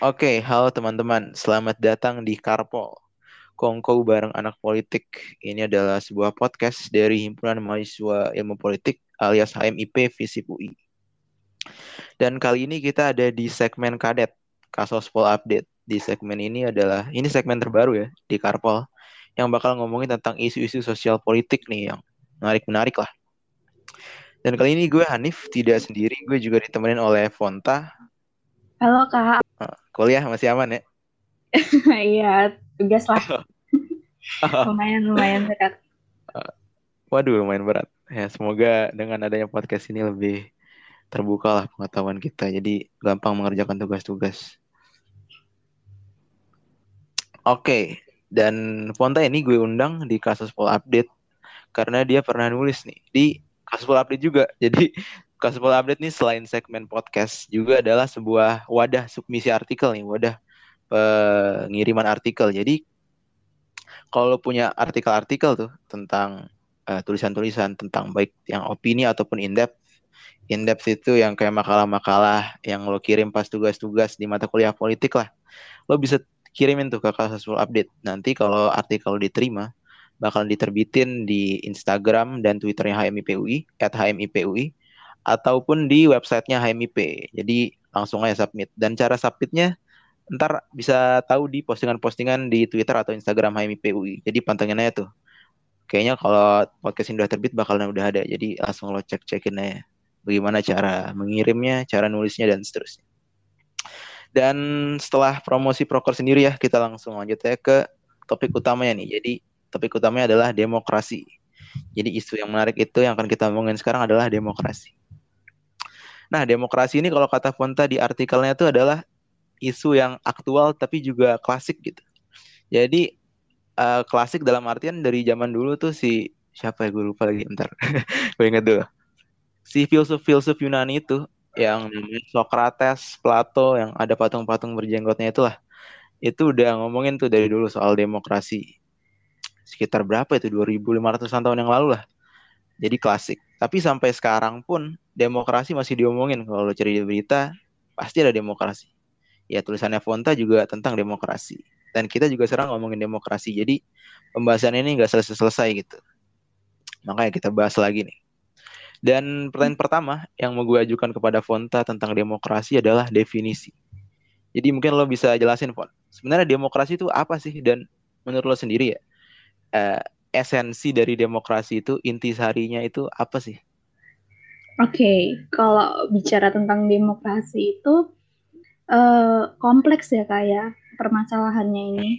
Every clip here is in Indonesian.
Oke, halo teman-teman. Selamat datang di Karpol. Kongko bareng anak politik. Ini adalah sebuah podcast dari Himpunan Mahasiswa Ilmu Politik alias HMIP Visip UI. Dan kali ini kita ada di segmen kadet, Kasus Pol Update. Di segmen ini adalah, ini segmen terbaru ya, di Karpol, yang bakal ngomongin tentang isu-isu sosial politik nih, yang menarik-menarik lah. Dan kali ini gue Hanif, tidak sendiri, gue juga ditemenin oleh Fonta. Halo Kak. Kuliah masih aman ya? Iya, tugas lah. lumayan lumayan berat. Waduh, lumayan berat. Ya, semoga dengan adanya podcast ini lebih terbuka lah pengetahuan kita. Jadi gampang mengerjakan tugas-tugas. Oke, dan Fonta ini gue undang di kasus Pol Update karena dia pernah nulis nih di kasus Pol Update juga. Jadi Pol Update nih selain segmen podcast juga adalah sebuah wadah submisi artikel nih, wadah pengiriman artikel. Jadi kalau punya artikel-artikel tuh tentang tulisan tulisan-tulisan tentang baik yang opini ataupun in-depth, in-depth itu yang kayak makalah-makalah yang lo kirim pas tugas-tugas di mata kuliah politik lah. Lo bisa kirimin tuh ke Pol Update. Nanti kalau artikel diterima, bakal diterbitin di Instagram dan Twitternya HMIPUI, at HMIPUI, ataupun di websitenya HMIP. Jadi langsung aja submit. Dan cara submitnya ntar bisa tahu di postingan-postingan di Twitter atau Instagram HMIP UI. Jadi pantengin aja tuh. Kayaknya kalau podcast udah terbit bakalan udah ada. Jadi langsung lo cek-cekin aja bagaimana cara mengirimnya, cara nulisnya dan seterusnya. Dan setelah promosi proker sendiri ya, kita langsung lanjut ya ke topik utamanya nih. Jadi topik utamanya adalah demokrasi. Jadi isu yang menarik itu yang akan kita ngomongin sekarang adalah demokrasi. Nah, demokrasi ini kalau kata Fonta di artikelnya itu adalah isu yang aktual tapi juga klasik gitu. Jadi uh, klasik dalam artian dari zaman dulu tuh si siapa ya? Gue lupa lagi ntar gue inget dulu. Si filsuf-filsuf Yunani itu yang Socrates, Plato yang ada patung-patung berjenggotnya itulah. Itu udah ngomongin tuh dari dulu soal demokrasi. Sekitar berapa itu? 2500-an tahun yang lalu lah jadi klasik. Tapi sampai sekarang pun demokrasi masih diomongin. Kalau cari di berita pasti ada demokrasi. Ya tulisannya Fonta juga tentang demokrasi. Dan kita juga serang ngomongin demokrasi. Jadi pembahasan ini nggak selesai-selesai gitu. Makanya kita bahas lagi nih. Dan pertanyaan pertama yang mau gue ajukan kepada Fonta tentang demokrasi adalah definisi. Jadi mungkin lo bisa jelasin Font sebenarnya demokrasi itu apa sih? Dan menurut lo sendiri ya uh, esensi dari demokrasi itu intisarinya itu apa sih Oke, okay, kalau bicara tentang demokrasi itu uh, kompleks ya kak ya permasalahannya ini.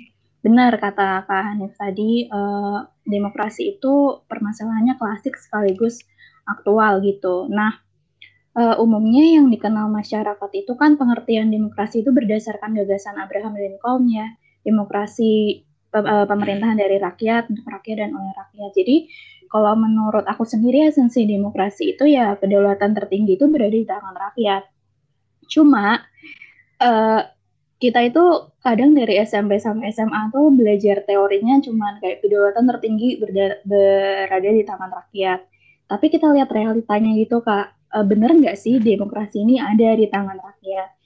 Benar kata Kak Hanif tadi, uh, demokrasi itu permasalahannya klasik sekaligus aktual gitu. Nah, uh, umumnya yang dikenal masyarakat itu kan pengertian demokrasi itu berdasarkan gagasan Abraham Lincoln ya, demokrasi pemerintahan dari rakyat untuk rakyat dan oleh rakyat. Jadi kalau menurut aku sendiri esensi demokrasi itu ya kedaulatan tertinggi itu berada di tangan rakyat. Cuma uh, kita itu kadang dari SMP sampai SMA tuh belajar teorinya cuma kayak kedaulatan tertinggi berada, berada di tangan rakyat. Tapi kita lihat realitanya gitu kak, uh, bener nggak sih demokrasi ini ada di tangan rakyat?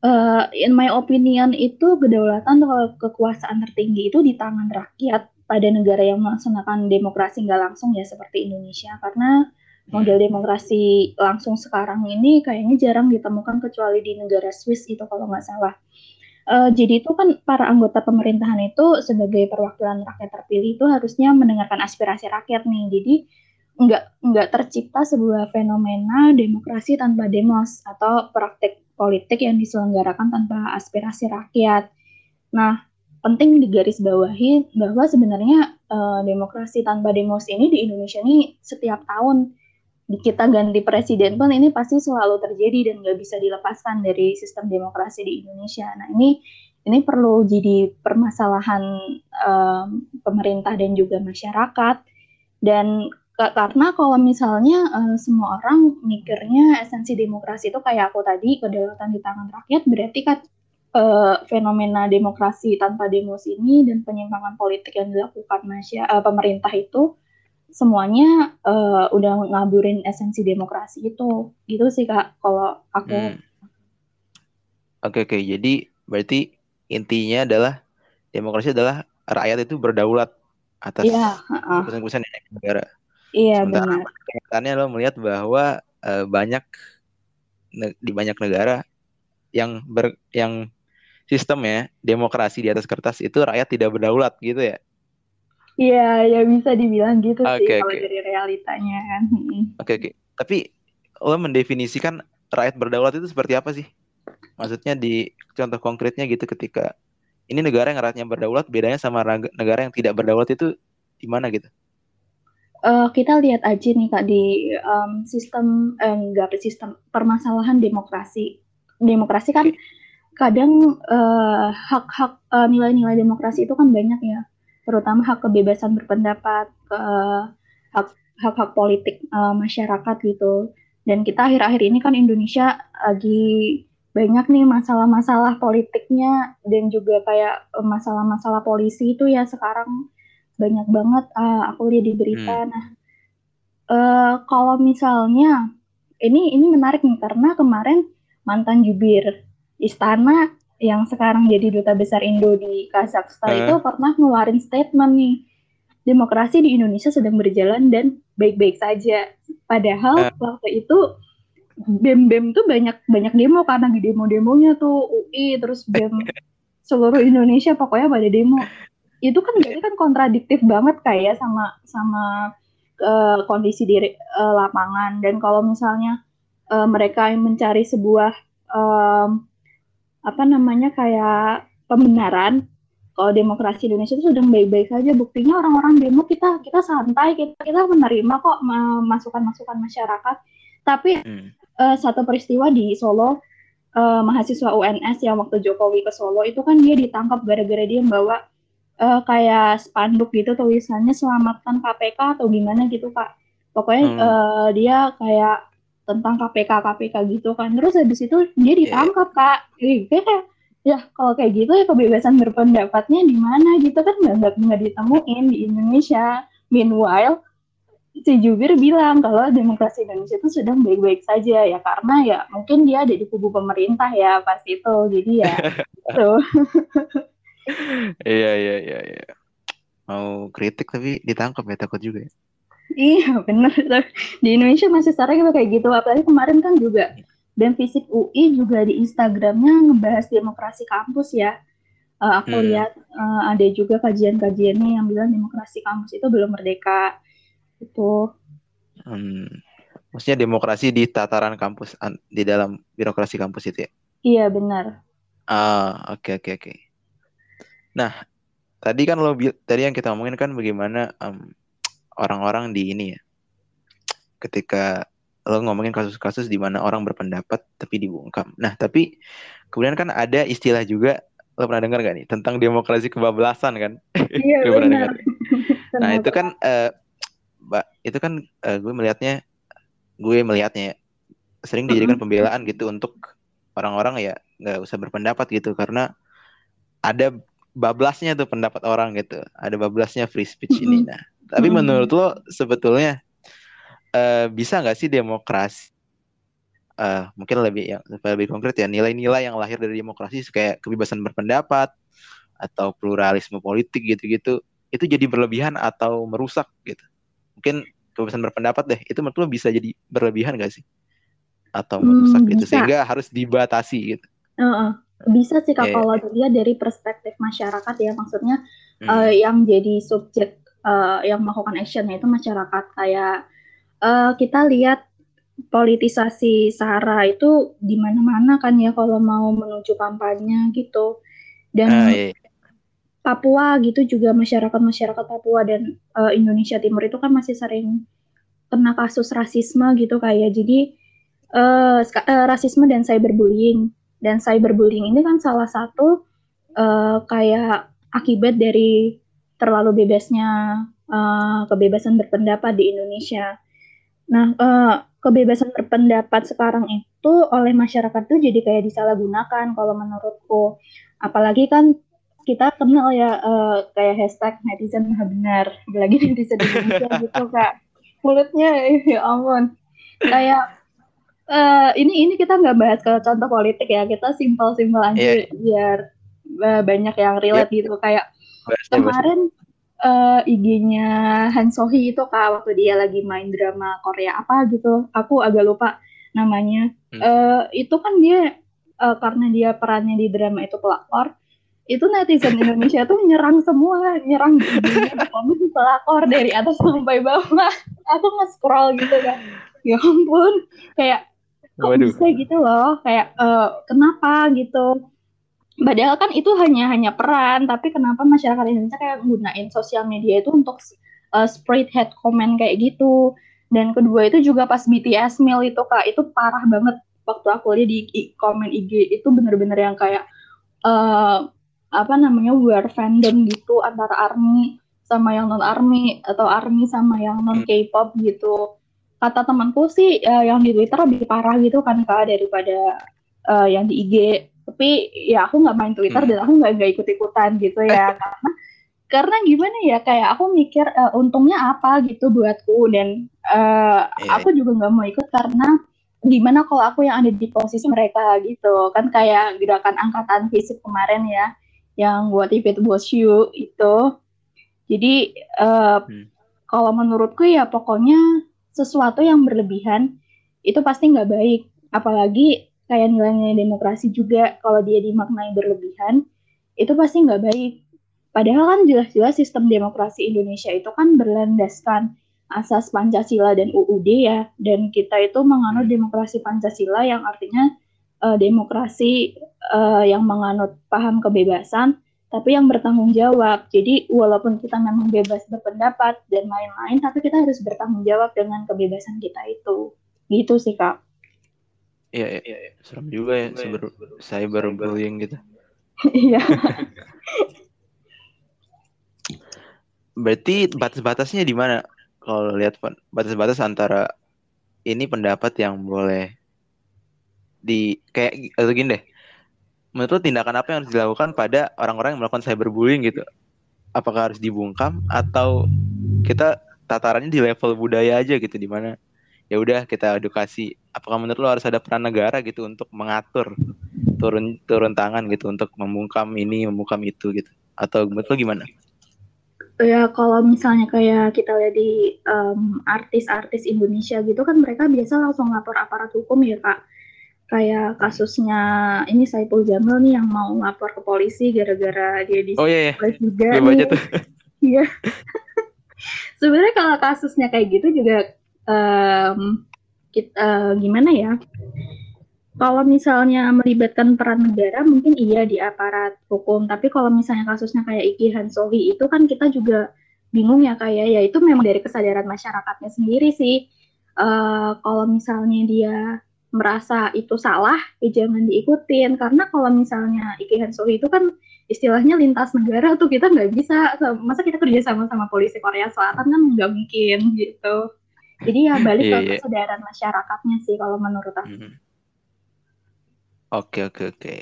Uh, in my opinion itu kedaulatan atau kekuasaan tertinggi itu di tangan rakyat pada negara yang melaksanakan demokrasi nggak langsung ya seperti Indonesia karena model demokrasi langsung sekarang ini kayaknya jarang ditemukan kecuali di negara Swiss itu kalau nggak salah. Uh, jadi itu kan para anggota pemerintahan itu sebagai perwakilan rakyat terpilih itu harusnya mendengarkan aspirasi rakyat nih. Jadi nggak nggak tercipta sebuah fenomena demokrasi tanpa demos atau praktik politik yang diselenggarakan tanpa aspirasi rakyat. Nah, penting digarisbawahi bahwa sebenarnya uh, demokrasi tanpa demos ini di Indonesia ini setiap tahun kita ganti presiden pun ini pasti selalu terjadi dan nggak bisa dilepaskan dari sistem demokrasi di Indonesia. Nah ini ini perlu jadi permasalahan um, pemerintah dan juga masyarakat dan karena kalau misalnya uh, semua orang mikirnya esensi demokrasi itu kayak aku tadi kedaulatan di tangan rakyat berarti kan uh, fenomena demokrasi tanpa demos ini dan penyimpangan politik yang dilakukan masya, uh, pemerintah itu semuanya uh, udah ngaburin esensi demokrasi itu gitu sih kak kalau aku hmm. Oke oke, jadi berarti intinya adalah demokrasi adalah rakyat itu berdaulat atas Iya, heeh. keputusan-keputusan yang negara. Iya, Sementara benar. kenyataannya lo melihat bahwa eh, banyak ne- di banyak negara yang ber yang sistemnya demokrasi di atas kertas itu rakyat tidak berdaulat gitu ya. Iya, ya bisa dibilang gitu sih Oke kalau dari realitanya kan. Oke oke. Tapi lo mendefinisikan rakyat berdaulat itu seperti apa sih? Maksudnya di contoh konkretnya gitu ketika ini negara yang rakyatnya berdaulat bedanya sama negara yang tidak berdaulat itu di mana gitu? Eh, kita lihat aja nih Kak di em, sistem eh, sistem permasalahan demokrasi. Demokrasi kan kadang eh, hak-hak eh, nilai-nilai demokrasi itu kan banyak ya, terutama hak kebebasan berpendapat, ke- hak hak-hak politik eh, masyarakat gitu. Dan kita akhir-akhir ini kan Indonesia lagi banyak nih masalah-masalah politiknya dan juga kayak masalah-masalah polisi itu ya sekarang banyak banget eh, aku lihat di berita. Hmm. Nah, eh, kalau misalnya ini ini menarik nih karena kemarin mantan jubir istana yang sekarang jadi duta besar Indo di Kazakhstan Eh. itu pernah ngeluarin statement nih demokrasi di Indonesia sedang berjalan dan baik-baik saja. Padahal Eh. waktu itu BEM-BEM tuh banyak banyak demo karena di demo-demonya tuh UI terus BEM seluruh Indonesia pokoknya pada demo. Itu kan berarti kan kontradiktif banget kayak sama sama eh, kondisi di eh, lapangan. Dan kalau misalnya eh, mereka yang mencari sebuah em, apa namanya kayak pembenaran kalau demokrasi Indonesia itu sedang baik-baik saja. Buktinya orang-orang demo kita kita santai kita kita menerima kok ma- masukan-masukan masyarakat. Tapi Hmm. eh, satu peristiwa di Solo eh, mahasiswa UNS yang waktu Jokowi ke Solo itu kan dia ditangkap gara-gara dia membawa eh, kayak spanduk gitu tulisannya selamatkan KPK atau gimana gitu Kak. Pokoknya Hmm. eh, dia kayak tentang KPK KPK gitu kan. Terus habis itu dia ditangkap Kak. Ih, kayak ya kalau kayak gitu ya kebebasan berpendapatnya di mana? Gitu kan nggak nggak nggak ditemuin di Indonesia. Meanwhile si jubir bilang kalau demokrasi Indonesia itu sedang baik-baik saja ya karena ya mungkin dia ada di kubu pemerintah ya pas itu. Jadi ya tuh Iya iya iya iya. Mau kritik tapi ditangkap ya takut juga ya. iya bener di Indonesia masih sering kayak gitu apalagi kemarin kan juga dan fisik UI juga di Instagramnya ngebahas demokrasi kampus ya Eh, aku Hmm. lihat eh, ada juga kajian-kajiannya yang bilang demokrasi kampus itu belum merdeka itu Hmm. Maksudnya demokrasi di tataran kampus di dalam birokrasi kampus itu ya. iya benar Ah, oke oke oke. Nah, tadi kan lo tadi yang kita ngomongin kan bagaimana em, orang-orang di ini ya. Ketika lo ngomongin kasus-kasus di mana orang berpendapat tapi dibungkam. Nah, tapi kemudian kan ada istilah juga lo pernah dengar gak nih tentang demokrasi kebablasan kan? iya Gue pernah benar dengar. Nah, itu kan Mbak, itu kan eh, gue melihatnya gue melihatnya ya, sering dijadikan pembelaan gitu untuk orang-orang ya nggak usah berpendapat gitu karena ada bablasnya tuh pendapat orang gitu. Ada bablasnya free speech ini. Mm-mm. Nah, tapi Mm-mm. menurut lo sebetulnya eh, bisa nggak sih demokrasi eh, mungkin lebih yang lebih konkret ya nilai-nilai yang lahir dari demokrasi kayak kebebasan berpendapat atau pluralisme politik gitu-gitu itu jadi berlebihan atau merusak gitu. Mungkin kebebasan berpendapat deh itu menurut lo bisa jadi berlebihan gak sih? Atau Hmm, merusak gitu bisa. sehingga harus dibatasi gitu. Heeh. Bisa sih kak Iya. kalau dilihat dari perspektif masyarakat ya maksudnya Hmm. eh, yang jadi subjek eh, yang melakukan action itu masyarakat kayak eh, kita lihat politisasi Sahara itu di mana-mana kan ya kalau mau menuju kampanye gitu dan iya. Papua gitu juga masyarakat-masyarakat Papua dan eh, Indonesia Timur itu kan masih sering kena kasus rasisme gitu kayak jadi eh, ska- eh, rasisme dan cyberbullying dan cyberbullying ini kan salah satu eh, kayak akibat dari terlalu bebasnya eh, kebebasan berpendapat di Indonesia. Nah, eh, kebebasan berpendapat sekarang itu oleh masyarakat tuh jadi kayak disalahgunakan kalau menurutku. Apalagi kan kita kenal ya eh, kayak hashtag netizen maha benar, apalagi netizen Indonesia gitu kak. Mulutnya ya ampun. Kayak uh, ini ini kita nggak bahas ke contoh politik ya. Kita simpel-simpel aja yeah. biar uh, banyak yang relate yeah. gitu. Kayak bahas, kemarin uh, IG-nya Han Sohee itu kak waktu dia lagi main drama Korea apa gitu. Aku agak lupa namanya. Hmm. uh, itu kan dia uh, karena dia perannya di drama itu pelakor itu netizen Indonesia tuh nyerang semua. Nyerang komen pelakor dari atas sampai bawah. Aku nge-scroll gitu kan. Ya ampun. Kayak kok Waduh. bisa gitu loh? Kayak uh, kenapa gitu? Padahal kan itu hanya hanya peran tapi kenapa masyarakat Indonesia kayak menggunakan sosial media itu untuk uh, spread hate comment kayak gitu? Dan kedua itu juga pas BTS meal itu kak itu parah banget. Waktu aku lihat di komen IG itu bener-bener yang kayak uh, apa namanya war fandom gitu antara army sama yang non army atau army sama yang non K-pop gitu kata temanku sih uh, yang di Twitter lebih parah gitu kan kak daripada uh, yang di IG tapi ya aku nggak main Twitter hmm. dan aku nggak nggak ikut ikutan gitu ya karena karena gimana ya kayak aku mikir uh, untungnya apa gitu buatku dan uh, yeah. aku juga nggak mau ikut karena gimana kalau aku yang ada di posisi mereka gitu kan kayak gerakan angkatan fisik kemarin ya yang buat it was you itu jadi uh, hmm. kalau menurutku ya pokoknya sesuatu yang berlebihan itu pasti nggak baik. Apalagi kayak nilai-nilai demokrasi juga kalau dia dimaknai berlebihan itu pasti nggak baik. Padahal kan jelas-jelas sistem demokrasi Indonesia itu kan berlandaskan asas Pancasila dan UUD ya, dan kita itu menganut hmm. demokrasi Pancasila yang artinya uh, demokrasi uh, yang menganut paham kebebasan, tapi yang bertanggung jawab. Jadi walaupun kita memang bebas berpendapat dan lain-lain, tapi kita harus bertanggung jawab dengan kebebasan kita itu. Gitu sih kak. Iya, iya, iya. serem juga ya, cyber, cyberbullying gitu. Iya. Berarti batas-batasnya di mana? Kalau lihat batas-batas antara ini pendapat yang boleh di kayak atau gini deh menurut tindakan apa yang harus dilakukan pada orang-orang yang melakukan cyberbullying gitu? Apakah harus dibungkam atau kita tatarannya di level budaya aja gitu di mana ya udah kita edukasi. Apakah menurut lo harus ada peran negara gitu untuk mengatur turun turun tangan gitu untuk membungkam ini, membungkam itu gitu? Atau menurut lo gimana? Ya kalau misalnya kayak kita lihat di artis-artis um, Indonesia gitu kan mereka biasa langsung lapor aparat hukum ya kak kayak kasusnya ini Saipul Jamil nih yang mau lapor ke polisi gara-gara dia di oh, iya, iya. juga nih. Iya. Sebenarnya kalau kasusnya kayak gitu juga um, kita uh, gimana ya? Kalau misalnya melibatkan peran negara mungkin iya di aparat hukum, tapi kalau misalnya kasusnya kayak Iki Hansohi itu kan kita juga bingung ya kayak ya itu memang dari kesadaran masyarakatnya sendiri sih. Uh, kalau misalnya dia merasa itu salah, ya jangan diikutin. Karena kalau misalnya Iki Hansohi itu kan istilahnya lintas negara tuh kita nggak bisa, masa kita kerja sama sama polisi Korea Selatan kan nggak mungkin gitu. Jadi ya balik yeah, ke yeah. kesadaran masyarakatnya sih kalau menurut aku. Mm-hmm. Oke oke oke.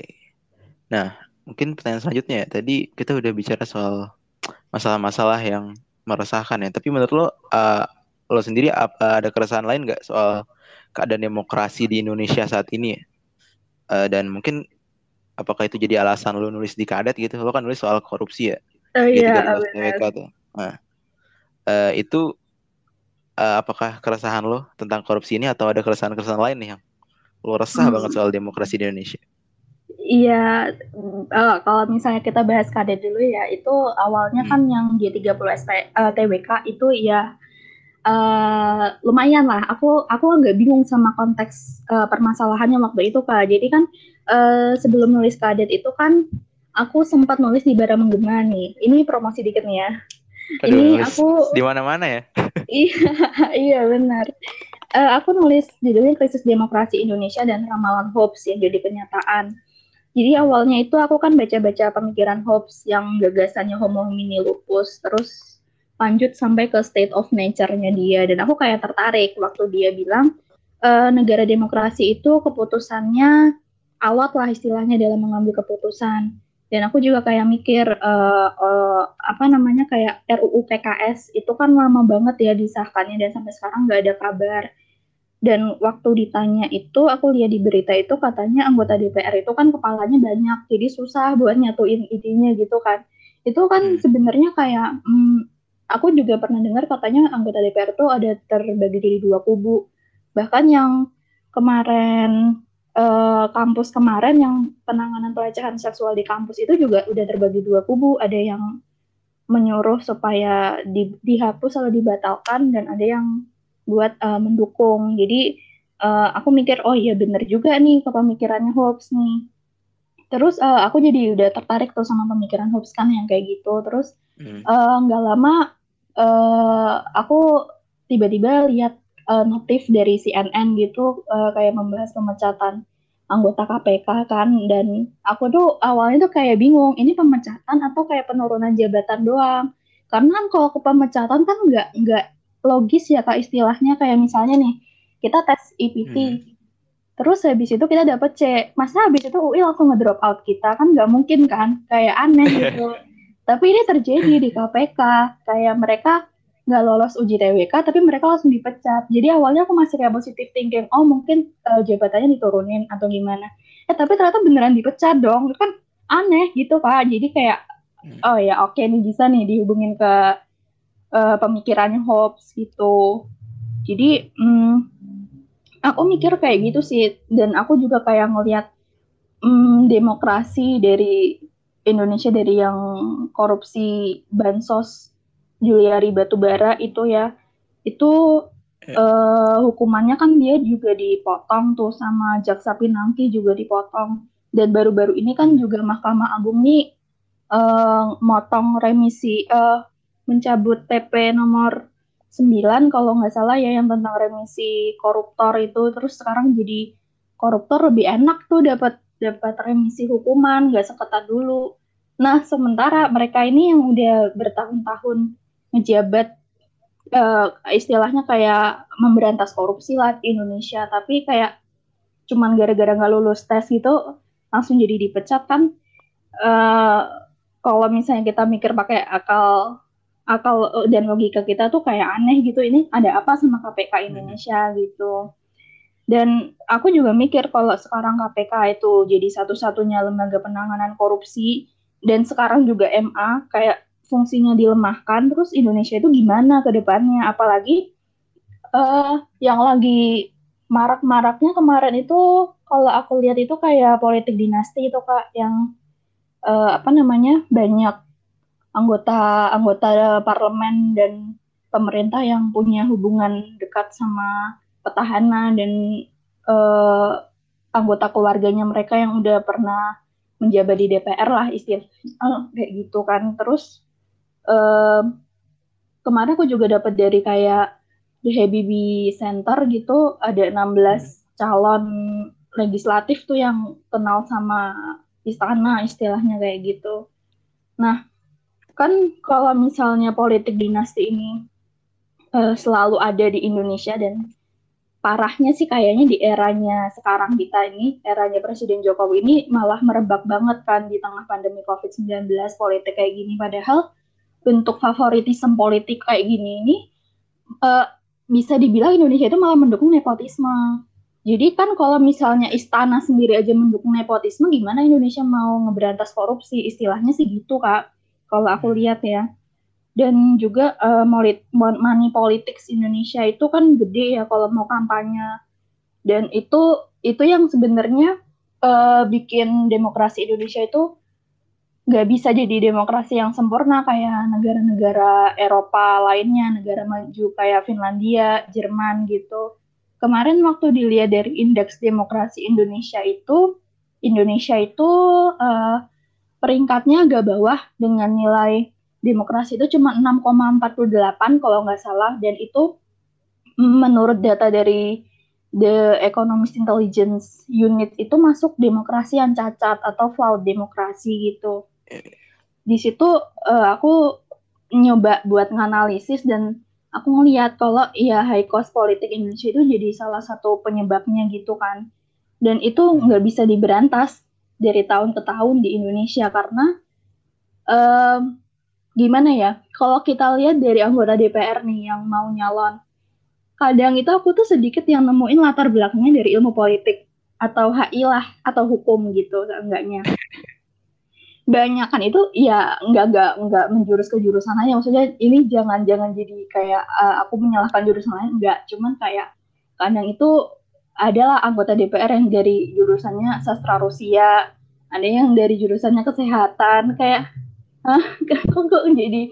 Nah mungkin pertanyaan selanjutnya ya. Tadi kita udah bicara soal masalah-masalah yang meresahkan ya. Tapi menurut lo, uh, lo sendiri apa ada keresahan lain nggak soal keadaan demokrasi di Indonesia saat ini ya. Uh, dan mungkin apakah itu jadi alasan lu nulis di kadet gitu? Lo kan nulis soal korupsi ya. Oh iya, TWK tuh. Nah, uh, itu uh, apakah keresahan lo tentang korupsi ini atau ada keresahan-keresahan lain nih yang lo resah hmm. banget soal demokrasi di Indonesia? Iya, uh, kalau misalnya kita bahas kadet dulu ya, itu awalnya hmm. kan yang G30 SP, uh, TWK itu ya uh, lumayan lah. Aku aku agak bingung sama konteks uh, permasalahannya waktu itu kak. Jadi kan uh, sebelum nulis kadet itu kan aku sempat nulis di Bara Menggema nih. Ini promosi dikit nih ya. Aduh, ini aku di mana-mana ya. iya iya benar. Uh, aku nulis judulnya krisis demokrasi Indonesia dan ramalan Hobbes yang jadi kenyataan. Jadi awalnya itu aku kan baca-baca pemikiran Hobbes yang gagasannya homo homini lupus, terus lanjut sampai ke state of nature-nya dia. Dan aku kayak tertarik waktu dia bilang e, negara demokrasi itu keputusannya awat lah istilahnya dalam mengambil keputusan. Dan aku juga kayak mikir uh, uh, apa namanya kayak RUU PKS itu kan lama banget ya disahkannya dan sampai sekarang nggak ada kabar. Dan waktu ditanya itu aku lihat di berita itu katanya anggota DPR itu kan kepalanya banyak jadi susah buat nyatuin idenya gitu kan. Itu kan hmm. sebenarnya kayak hmm, aku juga pernah dengar katanya anggota DPR itu ada terbagi jadi dua kubu bahkan yang kemarin eh, kampus kemarin yang penanganan pelecehan seksual di kampus itu juga udah terbagi dua kubu ada yang menyuruh supaya di, dihapus atau dibatalkan dan ada yang buat uh, mendukung. Jadi uh, aku mikir oh iya bener juga nih ke pemikirannya Hobbes nih. Terus uh, aku jadi udah tertarik tuh sama pemikiran Hobbes kan yang kayak gitu. Terus hmm. nggak hmm. uh, lama uh, aku tiba-tiba lihat uh, notif dari CNN gitu uh, kayak membahas pemecatan anggota KPK kan dan aku tuh awalnya tuh kayak bingung ini pemecatan atau kayak penurunan jabatan doang? Karena kan kalau ke pemecatan kan nggak nggak logis ya kak istilahnya. Kayak misalnya nih kita tes IPT hmm. terus habis itu kita dapet C. Masa habis itu UI langsung ngedrop out kita? Kan nggak mungkin kan? Kayak aneh gitu tapi ini terjadi di KPK kayak mereka nggak lolos uji TWK tapi mereka langsung dipecat. Jadi awalnya aku masih kayak positif thinking oh mungkin uh, jabatannya diturunin atau gimana. Eh tapi ternyata beneran dipecat dong. Kan aneh gitu kak. Jadi kayak hmm. oh ya oke okay, nih bisa nih dihubungin ke uh, pemikirannya Hobbes gitu. Jadi hmm, aku mikir kayak gitu sih. Dan aku juga kayak ngelihat hmm, demokrasi dari Indonesia dari yang korupsi bansos Juliari Batubara itu ya itu uh, hukumannya kan dia juga dipotong tuh sama jaksa pinangki juga dipotong. Dan baru-baru ini kan juga Mahkamah Agung nih uh, motong remisi uh, mencabut PP nomor 9 kalau nggak salah ya yang tentang remisi koruptor itu. Terus sekarang jadi koruptor lebih enak tuh dapat dapat remisi hukuman nggak seketat dulu. Nah sementara mereka ini yang udah bertahun-tahun menjabat uh, istilahnya kayak memberantas korupsi lah di Indonesia tapi kayak cuman gara-gara nggak lulus tes gitu langsung jadi dipecat kan uh, kalau misalnya kita mikir pakai akal akal eh, dan logika kita tuh kayak aneh gitu ini ada apa sama KPK hmm. Indonesia hmm. gitu dan aku juga mikir kalau sekarang KPK itu jadi satu-satunya lembaga penanganan korupsi dan sekarang juga MA kayak fungsinya dilemahkan terus Indonesia itu gimana ke depannya? Apalagi uh, yang lagi marak-maraknya kemarin itu kalau aku lihat itu kayak politik dinasti itu kak yang uh, apa namanya banyak anggota anggota parlemen dan pemerintah yang punya hubungan dekat sama petahana dan uh, anggota keluarganya mereka yang udah pernah menjabat di DPR lah istilahnya uh, kayak gitu kan terus uh, kemarin aku juga dapat dari kayak di Habibie Center gitu ada 16 hmm. calon legislatif tuh yang kenal sama istana istilahnya kayak gitu. Nah, kan kalau misalnya politik dinasti ini uh, selalu ada di Indonesia dan parahnya sih kayaknya di eranya sekarang kita ini, eranya Presiden Jokowi ini malah merebak banget kan di tengah pandemi COVID-19 politik kayak gini. Padahal bentuk favoritisme politik kayak gini ini uh, bisa dibilang Indonesia itu malah mendukung nepotisme. Jadi kan kalau misalnya istana sendiri aja mendukung nepotisme, gimana Indonesia mau ngeberantas korupsi? Istilahnya sih gitu, Kak kalau aku hmm. lihat ya. Dan juga uh, money politics Indonesia itu kan gede ya kalau mau kampanye. Dan itu itu yang sebenarnya uh, bikin demokrasi Indonesia itu nggak bisa jadi demokrasi yang sempurna kayak negara-negara Eropa lainnya, negara maju kayak Finlandia, Jerman gitu. Kemarin waktu dilihat dari indeks demokrasi Indonesia itu, Indonesia itu uh, peringkatnya agak bawah dengan nilai demokrasi itu cuma 6,48 kalau nggak salah dan itu menurut data dari The Economist Intelligence Unit itu masuk demokrasi yang cacat atau flawed demokrasi gitu. Di situ uh, aku nyoba buat nganalisis dan aku ngeliat kalau ya high cost politik Indonesia itu jadi salah satu penyebabnya gitu kan. Dan itu nggak bisa diberantas dari tahun ke tahun di Indonesia karena um, gimana ya? Kalau kita lihat dari anggota DPR nih yang mau nyalon kadang itu aku tuh sedikit yang nemuin latar belakangnya dari ilmu politik atau HI lah atau hukum gitu enggaknya banyak kan itu ya nggak nggak nggak menjurus ke jurusan aja maksudnya ini jangan jangan jadi kayak uh, aku menyalahkan jurusan lain enggak cuman kayak kadang itu adalah anggota DPR yang dari jurusannya sastra Rusia ada yang dari jurusannya kesehatan kayak ah kok kok jadi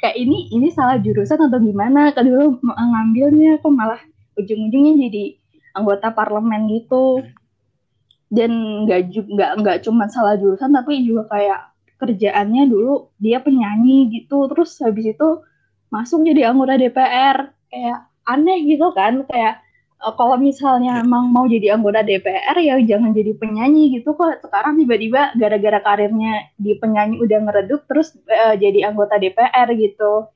kayak ini ini salah jurusan atau gimana? Kan dulu ngambilnya kok malah ujung-ujungnya jadi anggota parlemen gitu. Dan nggak juga nggak cuma salah jurusan tapi juga kayak kerjaannya dulu dia penyanyi gitu. Terus habis itu masuk jadi anggota DPR kayak aneh gitu kan kayak kalau misalnya ya. emang mau jadi anggota DPR ya jangan jadi penyanyi gitu kok sekarang tiba-tiba gara-gara karirnya di penyanyi udah ngeredup terus uh, jadi anggota DPR gitu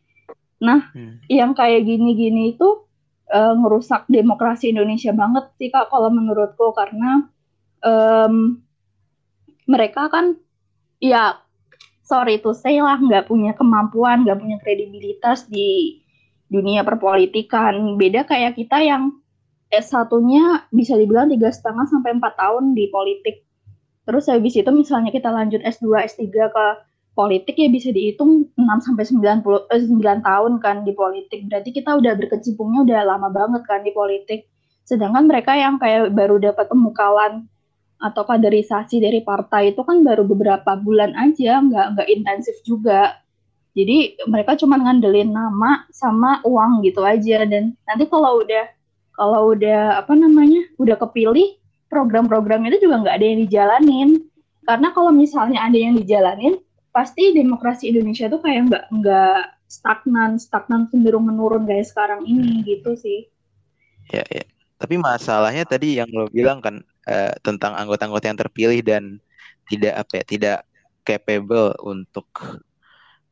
nah hmm. yang kayak gini-gini itu uh, ngerusak demokrasi Indonesia banget sih kak kalau menurutku karena um, mereka kan ya sorry to say lah nggak punya kemampuan nggak punya kredibilitas di dunia perpolitikan beda kayak kita yang s satunya bisa dibilang tiga setengah sampai empat tahun di politik. Terus habis itu misalnya kita lanjut S2 S3 ke politik ya bisa dihitung 6 sampai 90 eh, 9 tahun kan di politik. Berarti kita udah berkecimpungnya udah lama banget kan di politik. Sedangkan mereka yang kayak baru dapat pembukaan atau kaderisasi dari partai itu kan baru beberapa bulan aja, nggak nggak intensif juga. Jadi mereka cuma ngandelin nama sama uang gitu aja. Dan nanti kalau udah kalau udah apa namanya udah kepilih program-program itu juga nggak ada yang dijalanin karena kalau misalnya ada yang dijalanin pasti demokrasi Indonesia tuh kayak nggak nggak stagnan stagnan cenderung menurun kayak sekarang ini gitu sih. Ya ya. Tapi masalahnya tadi yang lo bilang kan uh, tentang anggota-anggota yang terpilih dan tidak apa ya tidak capable untuk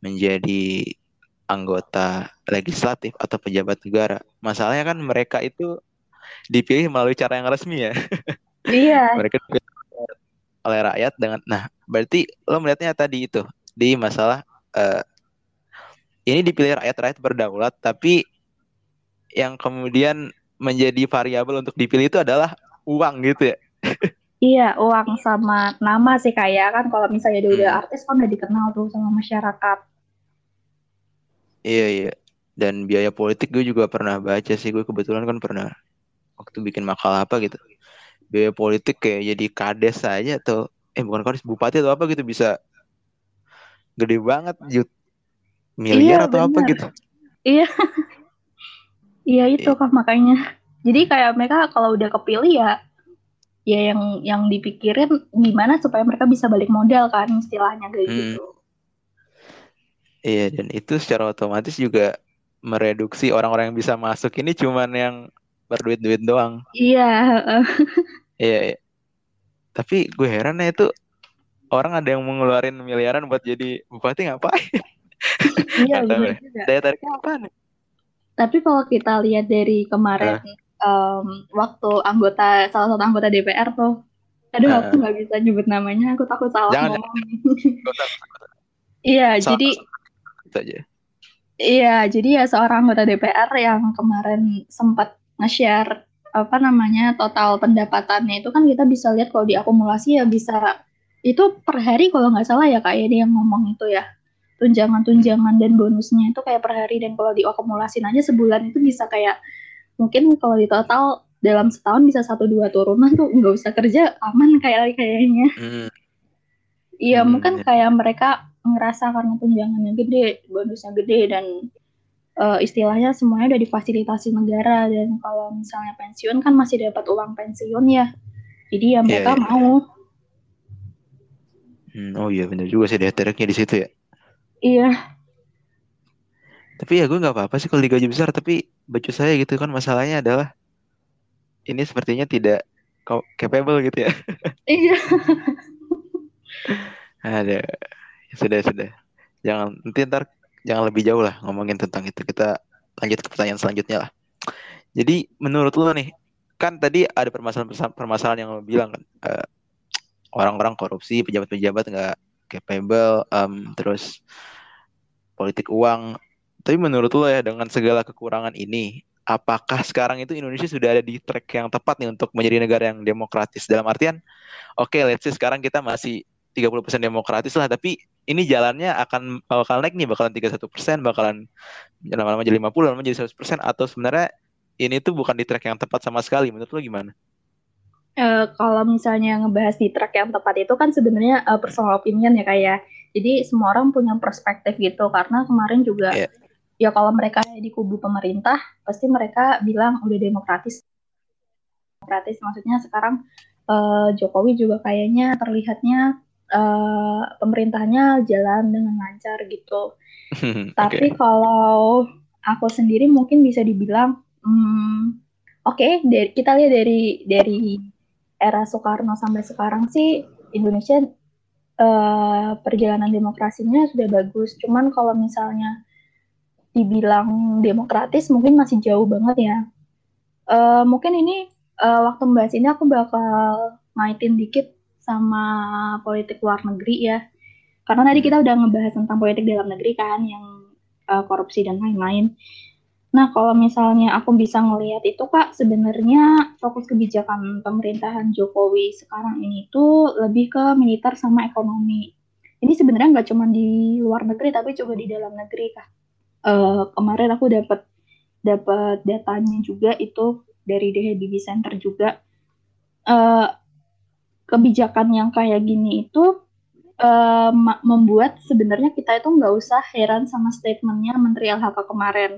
menjadi anggota legislatif atau pejabat negara. Masalahnya kan mereka itu dipilih melalui cara yang resmi ya. Iya. mereka dipilih oleh rakyat dengan nah berarti lo melihatnya tadi itu di masalah uh, ini dipilih rakyat rakyat berdaulat tapi yang kemudian menjadi variabel untuk dipilih itu adalah uang gitu ya iya uang sama nama sih kayak kan kalau misalnya dia udah hmm. artis kan udah dikenal tuh sama masyarakat iya iya. Dan biaya politik gue juga pernah baca sih. Gue kebetulan kan pernah waktu bikin makalah apa gitu. Biaya politik kayak jadi kades aja atau eh bukan kades bupati atau apa gitu bisa gede banget jut miliar iya, atau bener. apa gitu. Iya. Iya itu kok makanya. Jadi kayak mereka kalau udah kepilih ya ya yang yang dipikirin gimana supaya mereka bisa balik modal kan istilahnya kayak hmm. gitu. Iya dan itu secara otomatis juga mereduksi orang-orang yang bisa masuk ini cuman yang berduit-duit doang. Iya. iya, iya. Tapi gue heran ya itu orang ada yang mengeluarin miliaran buat jadi bupati ngapain? Iya, Daya tariknya apa nih? Tapi kalau kita lihat dari kemarin uh um, waktu anggota salah satu anggota DPR tuh aduh uh, aku nggak bisa nyebut namanya aku takut salah jangan, ngomong iya jadi aja. iya jadi ya seorang anggota DPR yang kemarin sempat nge-share apa namanya total pendapatannya itu kan kita bisa lihat kalau diakumulasi ya bisa itu per hari kalau nggak salah ya kayak dia yang ngomong itu ya tunjangan-tunjangan dan bonusnya itu kayak per hari dan kalau diakumulasin aja sebulan itu bisa kayak mungkin kalau di total dalam setahun bisa satu dua turunan tuh nggak usah kerja aman kayak kayaknya hmm. iya hmm. mungkin kayak mereka ngerasa karena tunjangannya gede bonusnya gede dan uh, istilahnya semuanya udah difasilitasi negara. Dan kalau misalnya pensiun kan masih dapat uang pensiun ya. Jadi ya iya, mereka yeah, yeah. mau. Hmm, oh iya benar juga sih deh di situ ya. Iya. Tapi ya gue nggak apa-apa sih kalau digaji besar tapi baju saya gitu kan masalahnya adalah ini sepertinya tidak capable gitu ya. Iya. Ada sudah sudah. Jangan nanti ntar jangan lebih jauh lah ngomongin tentang itu. Kita lanjut ke pertanyaan selanjutnya lah. Jadi menurut lo nih kan tadi ada permasalahan permasalahan yang lo bilang kan uh, orang-orang korupsi pejabat-pejabat nggak capable um, terus politik uang. Tapi menurut lo ya dengan segala kekurangan ini, apakah sekarang itu Indonesia sudah ada di track yang tepat nih untuk menjadi negara yang demokratis? Dalam artian oke okay, let's say sekarang kita masih 30% demokratis lah tapi ini jalannya akan bakal naik nih bakalan 31% bakalan lama-lama jadi 50 lama jadi 100% atau sebenarnya ini tuh bukan di track yang tepat sama sekali menurut lo gimana? Uh, kalau misalnya ngebahas di track yang tepat itu kan sebenarnya uh, personal opinion ya kayak ya. jadi semua orang punya perspektif gitu karena kemarin juga yeah ya kalau mereka di kubu pemerintah pasti mereka bilang udah demokratis demokratis maksudnya sekarang uh, Jokowi juga kayaknya terlihatnya uh, pemerintahnya jalan dengan lancar gitu okay. tapi kalau aku sendiri mungkin bisa dibilang hmm, oke okay, dari kita lihat dari dari era Soekarno sampai sekarang sih Indonesia uh, perjalanan demokrasinya sudah bagus cuman kalau misalnya dibilang demokratis mungkin masih jauh banget ya. Uh, mungkin ini uh, waktu membahas ini aku bakal ngaitin dikit sama politik luar negeri ya. Karena tadi kita udah ngebahas tentang politik dalam negeri kan yang uh, korupsi dan lain-lain. Nah, kalau misalnya aku bisa ngelihat itu Kak, sebenarnya fokus kebijakan pemerintahan Jokowi sekarang ini tuh lebih ke militer sama ekonomi. Ini sebenarnya nggak cuma di luar negeri tapi juga di dalam negeri Kak uh, kemarin aku dapat dapat datanya juga itu dari DHBB Center juga uh, kebijakan yang kayak gini itu uh, membuat sebenarnya kita itu nggak usah heran sama statementnya Menteri LHK kemarin.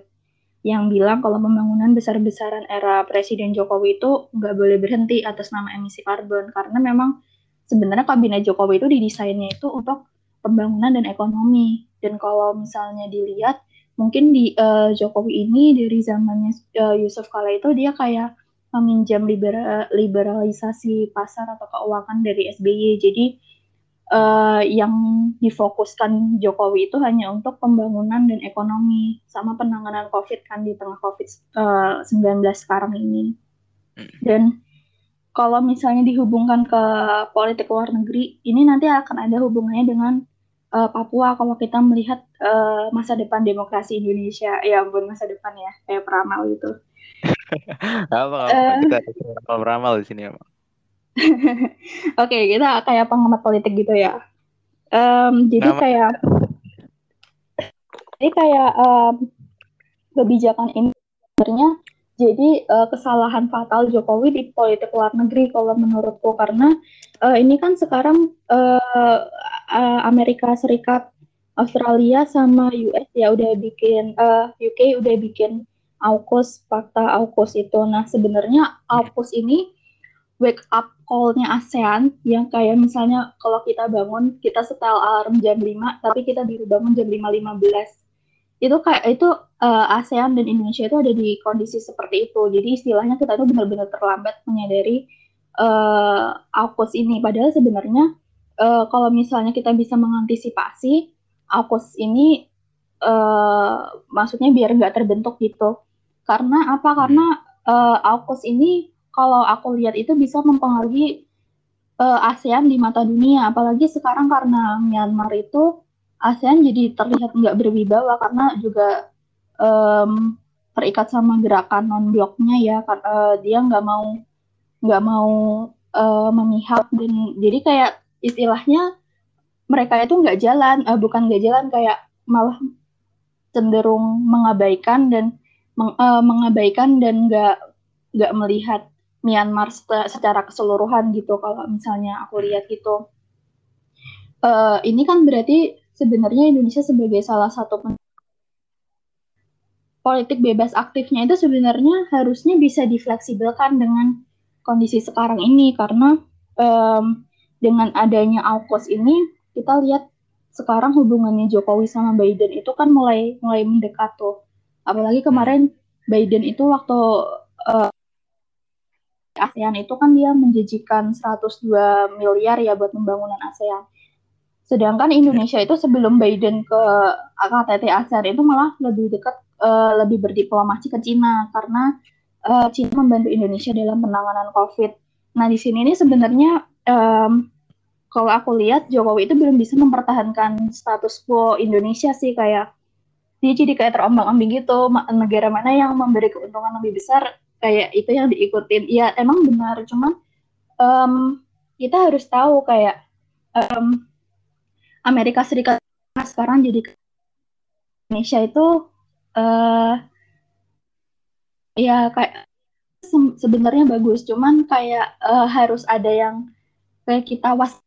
Yang bilang kalau pembangunan besar-besaran era Presiden Jokowi itu nggak boleh berhenti atas nama emisi karbon. Karena memang sebenarnya kabinet Jokowi itu didesainnya itu untuk pembangunan dan ekonomi. Dan kalau misalnya dilihat mungkin di uh, Jokowi ini dari zamannya uh, Yusuf Kala itu dia kayak meminjam libera liberalisasi pasar atau keuangan dari SBY. Jadi uh, yang difokuskan Jokowi itu hanya untuk pembangunan dan ekonomi sama penanganan COVID kan di tengah COVID-19 uh, sekarang ini. Hmm. Dan kalau misalnya dihubungkan ke politik luar negeri, ini nanti akan ada hubungannya dengan uh, Papua kalau kita melihat uh, masa depan demokrasi Indonesia ya ampun masa depan ya kayak peramal gitu apa, apa? Uh, kita peramal di sini ya Oke, okay, kita kayak pengamat politik gitu ya. Um, jadi Nama... kayak jadi kayak um, kebijakan ini sebenarnya jadi uh, kesalahan fatal Jokowi di politik luar negeri kalau menurutku. Karena uh, ini kan sekarang uh, uh, Amerika Serikat, Australia sama US ya udah bikin uh, UK udah bikin AUKUS, fakta AUKUS itu. Nah, sebenarnya AUKUS ini wake up call-nya ASEAN yang kayak misalnya kalau kita bangun kita setel alarm jam 5 tapi kita baru bangun jam 5.15 itu kayak itu uh, ASEAN dan Indonesia itu ada di kondisi seperti itu jadi istilahnya kita itu benar-benar terlambat menyadari uh, AUKUS ini padahal sebenarnya uh, kalau misalnya kita bisa mengantisipasi AUKUS ini uh, maksudnya biar nggak terbentuk gitu. Karena apa? Karena uh, AUKUS ini kalau aku lihat itu bisa mempengaruhi uh, ASEAN di mata dunia. Apalagi sekarang karena Myanmar itu ASEAN jadi terlihat nggak berwibawa karena juga um, terikat sama gerakan non bloknya ya. Uh, dia nggak mau nggak mau uh, memihak dan jadi kayak istilahnya mereka itu nggak jalan, uh, bukan nggak jalan kayak malah cenderung mengabaikan dan meng, uh, mengabaikan dan nggak nggak melihat Myanmar secara keseluruhan gitu kalau misalnya aku lihat gitu. Uh, ini kan berarti sebenarnya Indonesia sebagai salah satu politik bebas aktifnya itu sebenarnya harusnya bisa difleksibelkan dengan kondisi sekarang ini karena um, dengan adanya AUKUS ini kita lihat sekarang hubungannya Jokowi sama Biden itu kan mulai mulai mendekat tuh. Apalagi kemarin Biden itu waktu uh, ASEAN itu kan dia menjanjikan 102 miliar ya buat pembangunan ASEAN. Sedangkan Indonesia itu sebelum Biden ke KTT ASEAN itu malah lebih dekat uh, lebih berdiplomasi ke Cina karena uh, Cina membantu Indonesia dalam penanganan COVID. Nah di sini ini sebenarnya um, kalau aku lihat Jokowi itu belum bisa mempertahankan status quo Indonesia sih kayak dia jadi kayak terombang-ambing gitu. Negara mana yang memberi keuntungan lebih besar? Kayak itu yang diikutin. Ya emang benar. Cuman um, kita harus tahu kayak um, Amerika Serikat sekarang jadi Indonesia itu uh, ya kayak se sebenarnya bagus. Cuman kayak uh, harus ada yang kayak kita was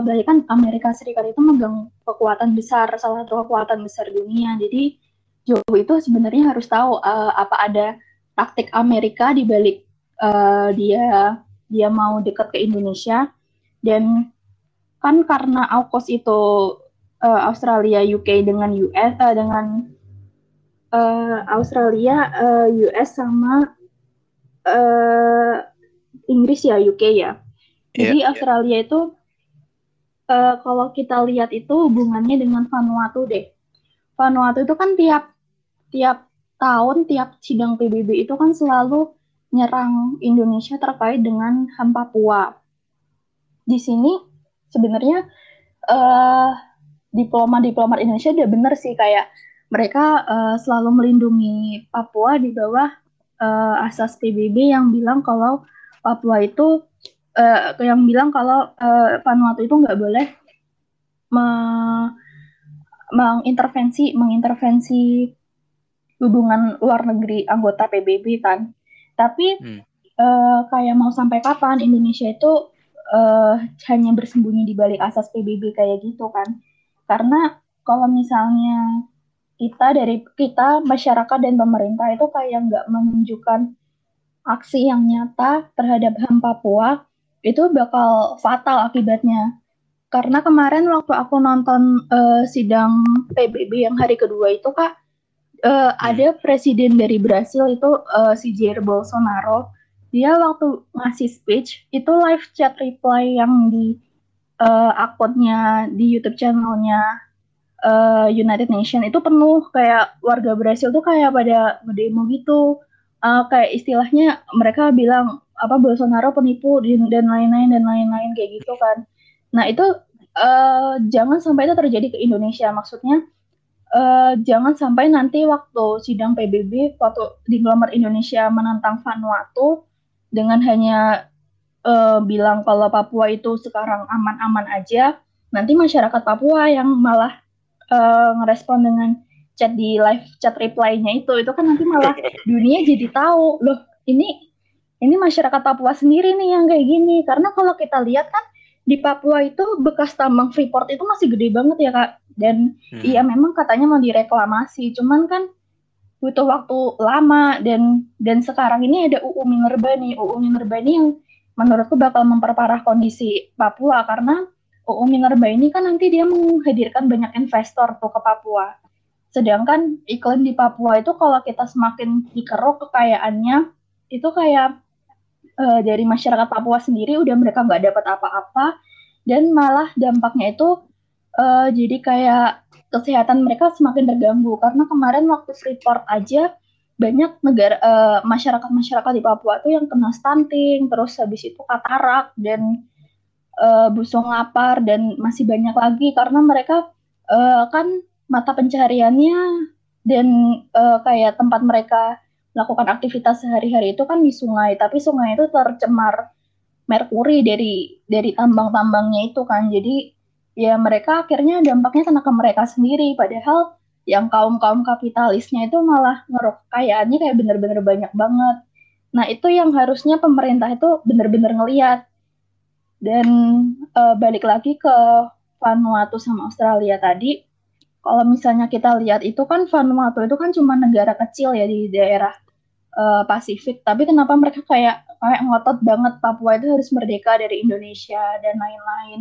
berarti kan Amerika Serikat itu megang kekuatan besar, salah satu kekuatan besar dunia. Jadi Joe itu sebenarnya harus tahu uh, apa ada taktik Amerika di balik uh, dia dia mau dekat ke Indonesia dan kan karena AUKUS itu uh, Australia UK dengan US uh, dengan uh, Australia uh, US sama uh, Inggris ya UK ya. Jadi yeah, Australia yeah. itu uh, kalau kita lihat itu hubungannya dengan Vanuatu deh. Vanuatu itu kan tiap tiap tahun tiap sidang PBB itu kan selalu nyerang Indonesia terkait dengan HAM Papua. Di sini sebenarnya uh, diplomat-diplomat Indonesia udah bener sih kayak mereka uh, selalu melindungi Papua di bawah uh, asas PBB yang bilang kalau Papua itu uh, yang bilang kalau uh, Vanuatu itu nggak boleh me mengintervensi mengintervensi hubungan luar negeri anggota PBB kan. Tapi hmm. uh, kayak mau sampai kapan Indonesia itu uh, hanya bersembunyi di balik asas PBB kayak gitu kan? Karena kalau misalnya kita dari kita masyarakat dan pemerintah itu kayak nggak menunjukkan aksi yang nyata terhadap HAM Papua, itu bakal fatal akibatnya. Karena kemarin waktu aku nonton uh, sidang PBB yang hari kedua itu kak, uh, ada presiden dari Brasil itu uh, si Jair Bolsonaro. Dia waktu ngasih speech itu live chat reply yang di uh, akunnya di YouTube channelnya uh, United Nation itu penuh kayak warga Brasil tuh kayak pada ngedemo gitu. Uh, kayak istilahnya mereka bilang apa Bolsonaro penipu dan lain-lain dan lain-lain kayak gitu kan. Nah itu uh, jangan sampai itu terjadi ke Indonesia. Maksudnya uh, jangan sampai nanti waktu sidang PBB, waktu di diplomat Indonesia menantang Vanuatu dengan hanya uh, bilang kalau Papua itu sekarang aman-aman aja, nanti masyarakat Papua yang malah uh, ngerespon dengan chat di live chat reply-nya itu, itu kan nanti malah dunia jadi tahu loh ini ini masyarakat Papua sendiri nih yang kayak gini. Karena kalau kita lihat kan di Papua itu bekas tambang Freeport itu masih gede banget ya kak. Dan hmm. iya memang katanya mau direklamasi, cuman kan butuh waktu lama dan dan sekarang ini ada UU Minerba nih, UU Minerba ini yang menurutku bakal memperparah kondisi Papua karena UU Minerba ini kan nanti dia menghadirkan banyak investor tuh ke Papua. Sedangkan iklim di Papua itu kalau kita semakin dikeruk kekayaannya itu kayak uh, dari masyarakat Papua sendiri udah mereka nggak dapat apa-apa. Dan malah dampaknya itu uh, jadi kayak kesehatan mereka semakin terganggu. Karena kemarin waktu Freeport aja banyak negara uh, masyarakat-masyarakat di Papua tuh yang kena stunting terus habis itu katarak dan uh, busung lapar dan masih banyak lagi. Karena mereka uh, kan mata pencahariannya dan uh, kayak tempat mereka melakukan aktivitas sehari-hari itu kan di sungai, tapi sungai itu tercemar merkuri dari dari tambang-tambangnya itu kan. Jadi ya mereka akhirnya dampaknya kena ke mereka sendiri padahal yang kaum-kaum kapitalisnya itu malah ngeruk kekayaannya kayak bener-bener banyak banget. Nah, itu yang harusnya pemerintah itu bener-bener ngeliat. Dan uh, balik lagi ke Vanuatu sama Australia tadi, kalau misalnya kita lihat itu kan Vanuatu itu kan cuma negara kecil ya di daerah uh, Pasifik, tapi kenapa mereka kayak kayak ngotot banget Papua itu harus merdeka dari Indonesia dan lain-lain.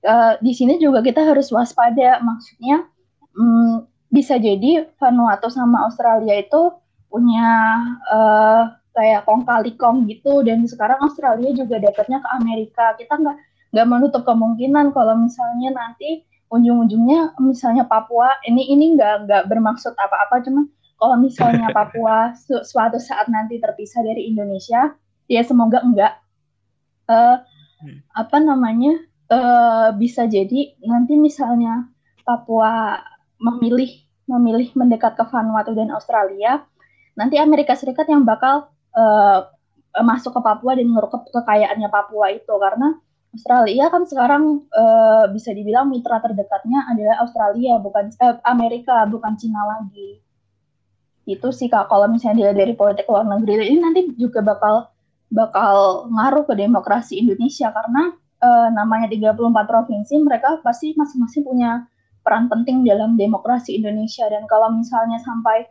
Uh, di sini juga kita harus waspada, maksudnya um, bisa jadi Vanuatu sama Australia itu punya uh, kayak kong kali kong gitu dan sekarang Australia juga dapatnya ke Amerika. Kita nggak nggak menutup kemungkinan kalau misalnya nanti ujung-ujungnya misalnya Papua ini ini nggak nggak bermaksud apa-apa cuma kalau misalnya Papua su suatu saat nanti terpisah dari Indonesia ya semoga enggak. Uh, apa namanya uh, bisa jadi nanti misalnya Papua memilih memilih mendekat ke Vanuatu dan Australia, nanti Amerika Serikat yang bakal uh, masuk ke Papua dan ngerukep kekayaannya Papua itu. Karena Australia kan sekarang uh, bisa dibilang mitra terdekatnya adalah Australia bukan uh, Amerika bukan Cina lagi. Itu sih kak kalau misalnya dia dari politik luar negeri. Ini nanti juga bakal bakal ngaruh ke demokrasi Indonesia karena uh, namanya 34 provinsi mereka pasti masing-masing punya peran penting dalam demokrasi Indonesia. Dan kalau misalnya sampai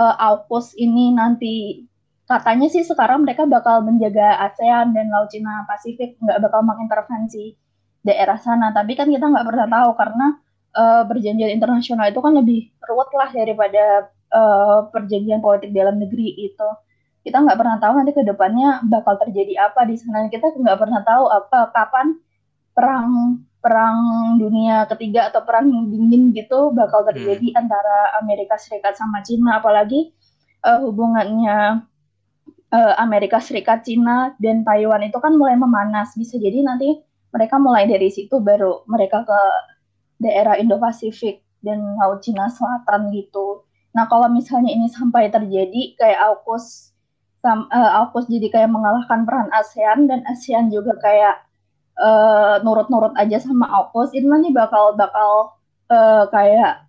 uh, AUKUS ini nanti katanya sih sekarang mereka bakal menjaga ASEAN dan Laut Cina Pasifik nggak bakal mengintervensi daerah sana. Tapi kan kita nggak pernah tahu karena uh, perjanjian internasional itu kan lebih ruwet lah daripada uh, perjanjian politik dalam negeri itu. Kita nggak pernah tahu nanti ke depannya bakal terjadi apa di sana. Kita nggak pernah tahu apa kapan perang perang dunia ketiga atau perang dingin gitu bakal terjadi hmm. antara Amerika Serikat sama Cina. Apalagi uh, hubungannya uh, Amerika Serikat Cina dan Taiwan itu kan mulai memanas. Bisa jadi nanti mereka mulai dari situ baru mereka ke daerah Indo-Pasifik dan Laut Cina Selatan gitu. Nah, kalau misalnya ini sampai terjadi kayak AUKUS uh, AUKUS jadi kayak mengalahkan peran ASEAN dan ASEAN juga kayak uh, nurut-nurut aja sama AUKUS, itu nanti bakal bakal uh, kayak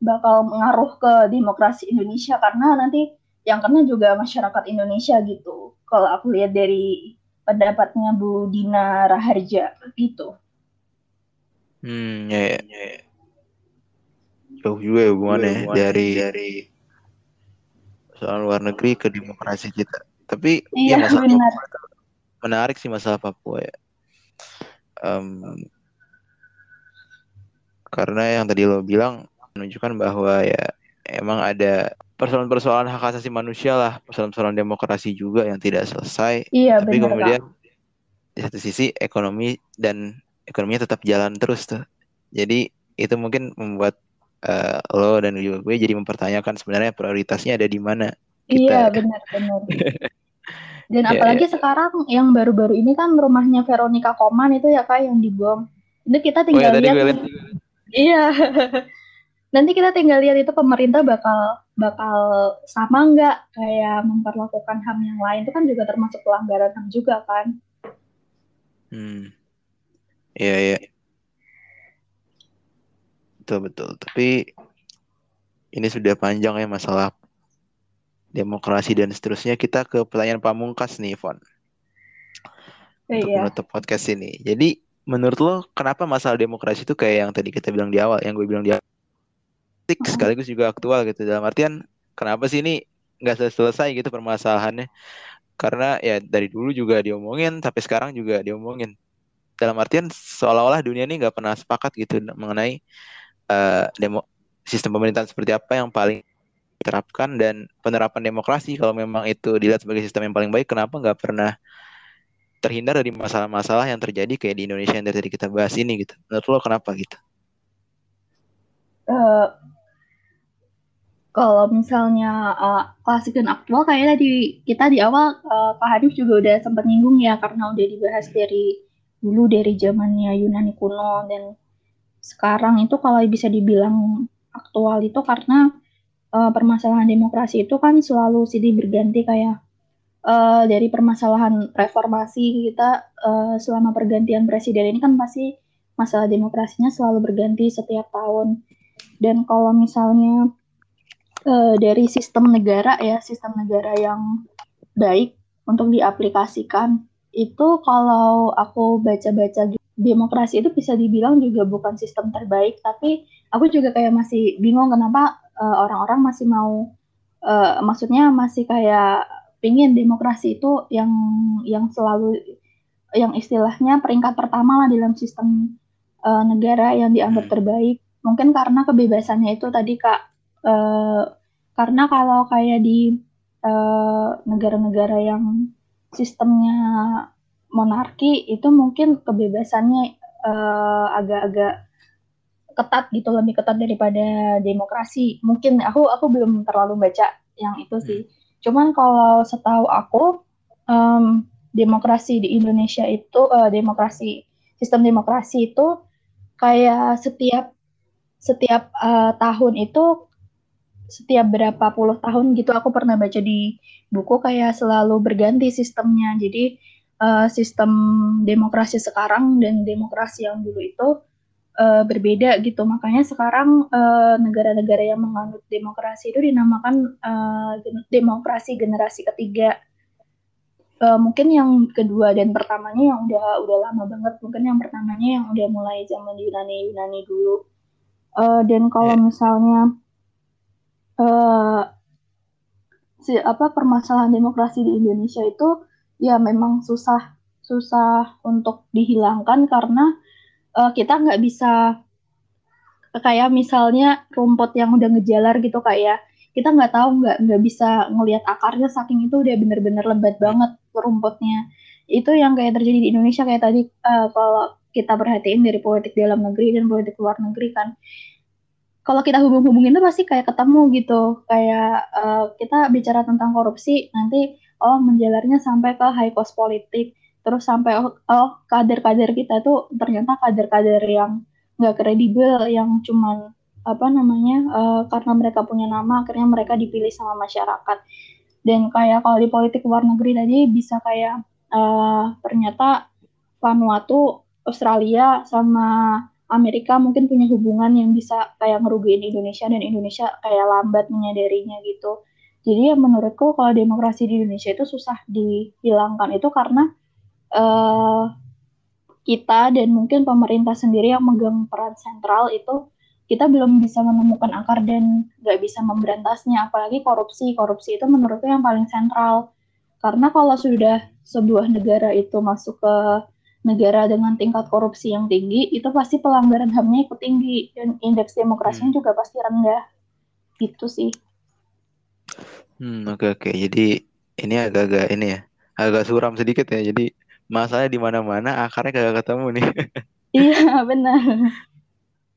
bakal mengaruh ke demokrasi Indonesia. Karena nanti yang kena juga masyarakat Indonesia gitu. Kalau aku lihat dari pendapatnya Bu Dina Raharja gitu. Hmm, ya, ya, ya jauh juga ya hubungannya ya, dari dari soal luar negeri ke demokrasi kita. Tapi iya, ya masalah benar. Papua, menarik sih masalah Papua ya. Um, karena yang tadi lo bilang menunjukkan bahwa ya emang ada persoalan-persoalan hak asasi manusia lah, persoalan-persoalan demokrasi juga yang tidak selesai. Iya, Tapi benar, kemudian Kak. di satu sisi ekonomi dan ekonominya tetap jalan terus tuh. Jadi itu mungkin membuat uh, lo dan juga gue jadi mempertanyakan sebenarnya prioritasnya ada di mana. Iya benar-benar. Dan yeah, apalagi yeah. sekarang yang baru-baru ini kan rumahnya Veronica Koman itu ya kak yang dibom. Itu kita tinggal oh, ya, lihat. Iya. Nanti kita tinggal lihat itu pemerintah bakal bakal sama nggak kayak memperlakukan HAM yang lain itu kan juga termasuk pelanggaran HAM juga kan. Hmm. Iya, iya betul betul tapi ini sudah panjang ya masalah demokrasi dan seterusnya kita ke pertanyaan pamungkas nih Von untuk iya. menutup podcast ini jadi menurut lo kenapa masalah demokrasi itu kayak yang tadi kita bilang di awal yang gue bilang di awal sekaligus juga aktual gitu. Dalam artian kenapa sih ini nggak selesai, selesai gitu permasalahannya? Karena ya dari dulu juga diomongin sampai sekarang juga diomongin. Dalam artian seolah-olah dunia ini nggak pernah sepakat gitu mengenai uh, demo sistem pemerintahan seperti apa yang paling diterapkan dan penerapan demokrasi. Kalau memang itu dilihat sebagai sistem yang paling baik kenapa nggak pernah terhindar dari masalah-masalah yang terjadi kayak di Indonesia yang dari kita bahas ini gitu? Menurut lo kenapa gitu? Uh, kalau misalnya uh, klasik dan aktual kayaknya di kita di awal uh, Pak Hanif juga udah sempat nyinggung ya karena udah dibahas dari dulu dari zamannya Yunani kuno dan sekarang itu kalau bisa dibilang aktual itu karena uh, permasalahan demokrasi itu kan selalu silih berganti kayak uh, dari permasalahan reformasi kita uh, selama pergantian presiden ini kan pasti masalah demokrasinya selalu berganti setiap tahun. Dan kalau misalnya uh, dari sistem negara ya sistem negara yang baik untuk diaplikasikan itu kalau aku baca-baca demokrasi itu bisa dibilang juga bukan sistem terbaik, tapi aku juga kayak masih bingung kenapa orang eh, orang-orang masih mau, uh, maksudnya masih kayak pingin demokrasi itu yang yang selalu yang istilahnya peringkat pertama lah dalam sistem uh, negara yang dianggap hmm. terbaik. Mungkin karena kebebasannya itu tadi kak, uh, karena kalau kayak di negara-negara uh, yang sistemnya monarki itu mungkin kebebasannya uh, agak-agak ketat gitu lebih ketat daripada demokrasi mungkin aku aku belum terlalu baca yang itu sih hmm. cuman kalau setahu aku um, demokrasi di Indonesia itu uh, demokrasi sistem demokrasi itu kayak setiap setiap uh, tahun itu setiap berapa puluh tahun gitu aku pernah baca di buku kayak selalu berganti sistemnya. Jadi uh, sistem demokrasi sekarang dan demokrasi yang dulu itu uh, berbeda gitu. Makanya sekarang negara-negara uh, yang menganut demokrasi itu dinamakan uh, demokrasi generasi ketiga uh, mungkin yang kedua dan pertamanya yang udah udah lama banget mungkin yang pertamanya yang udah mulai zaman Yunani Yunani dulu uh, dan kalau misalnya uh, si apa permasalahan demokrasi di Indonesia itu ya memang susah susah untuk dihilangkan karena uh, kita nggak bisa kayak misalnya rumput yang udah ngejalar gitu kayak kita nggak tahu nggak nggak bisa ngelihat akarnya saking itu udah bener-bener lebat banget rumputnya. Itu yang kayak terjadi di Indonesia kayak tadi uh, kalau kita perhatiin dari politik dalam negeri dan politik luar negeri kan kalau kita hubung-hubungin itu pasti kayak ketemu gitu. Kayak uh, kita bicara tentang korupsi nanti oh menjalarnya sampai ke high cost politik. Terus sampai oh, oh kader-kader kita tuh ternyata kader-kader yang nggak kredibel yang cuman apa namanya uh, karena mereka punya nama akhirnya mereka dipilih sama masyarakat. Dan kayak kalau di politik luar negeri tadi bisa kayak uh, ternyata Vanuatu Australia sama Amerika mungkin punya hubungan yang bisa kayak ngerugiin Indonesia dan Indonesia kayak lambat menyadarinya gitu. Jadi ya menurutku kalau demokrasi di Indonesia itu susah dihilangkan. Itu karena uh, kita dan mungkin pemerintah sendiri yang megang peran sentral itu kita belum bisa menemukan akar dan nggak bisa memberantasnya. Apalagi korupsi. Korupsi itu menurutku yang paling sentral. Karena kalau sudah sebuah negara itu masuk ke negara dengan tingkat korupsi yang tinggi itu pasti pelanggaran hamnya ikut tinggi. Dan indeks demokrasinya hmm. juga pasti rendah. Gitu sih. Hmm oke okay, oke. Okay. jadi ini agak-agak ini ya agak suram sedikit ya. Jadi masalahnya di mana-mana akarnya kagak ketemu nih. Iya benar.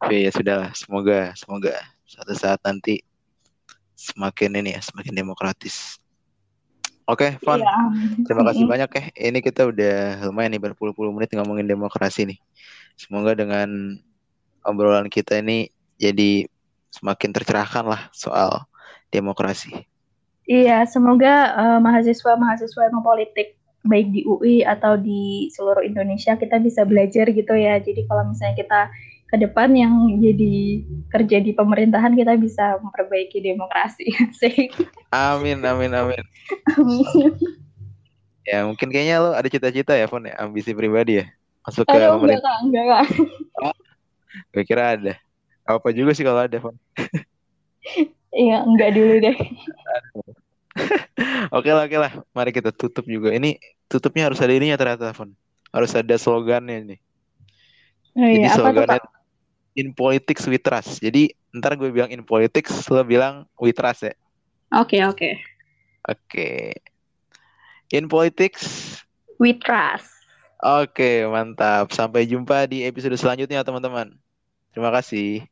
Oke ya sudah semoga semoga suatu saat nanti semakin ini ya semakin demokratis. Oke, Fon. Iya. Terima kasih banyak ya. Ini kita udah lumayan nih berpuluh-puluh menit ngomongin demokrasi nih. Semoga dengan obrolan kita ini jadi semakin tercerahkan lah soal demokrasi. Iya, semoga uh, mahasiswa-mahasiswa yang politik baik di UI atau di seluruh Indonesia kita bisa belajar gitu ya. Jadi kalau misalnya kita ke depan yang jadi kerja di pemerintahan kita bisa memperbaiki demokrasi. Amin amin amin. amin. Ya mungkin kayaknya lo ada cita-cita ya Fon ya ambisi pribadi ya masuk ke Aduh, pemerintah. Enggak enggak enggak. Gue kira ada. Apa juga sih kalau ada Fon? Iya enggak dulu deh. oke lah oke lah mari kita tutup juga ini tutupnya harus ada ininya ternyata Fon harus ada slogannya nih. Oh, iya. Jadi slogannya in politics we trust. Jadi ntar gue bilang in politics, lo bilang we trust ya. Oke okay, oke. Okay. Oke. Okay. In politics we trust. Oke okay, mantap. Sampai jumpa di episode selanjutnya teman-teman. Terima kasih.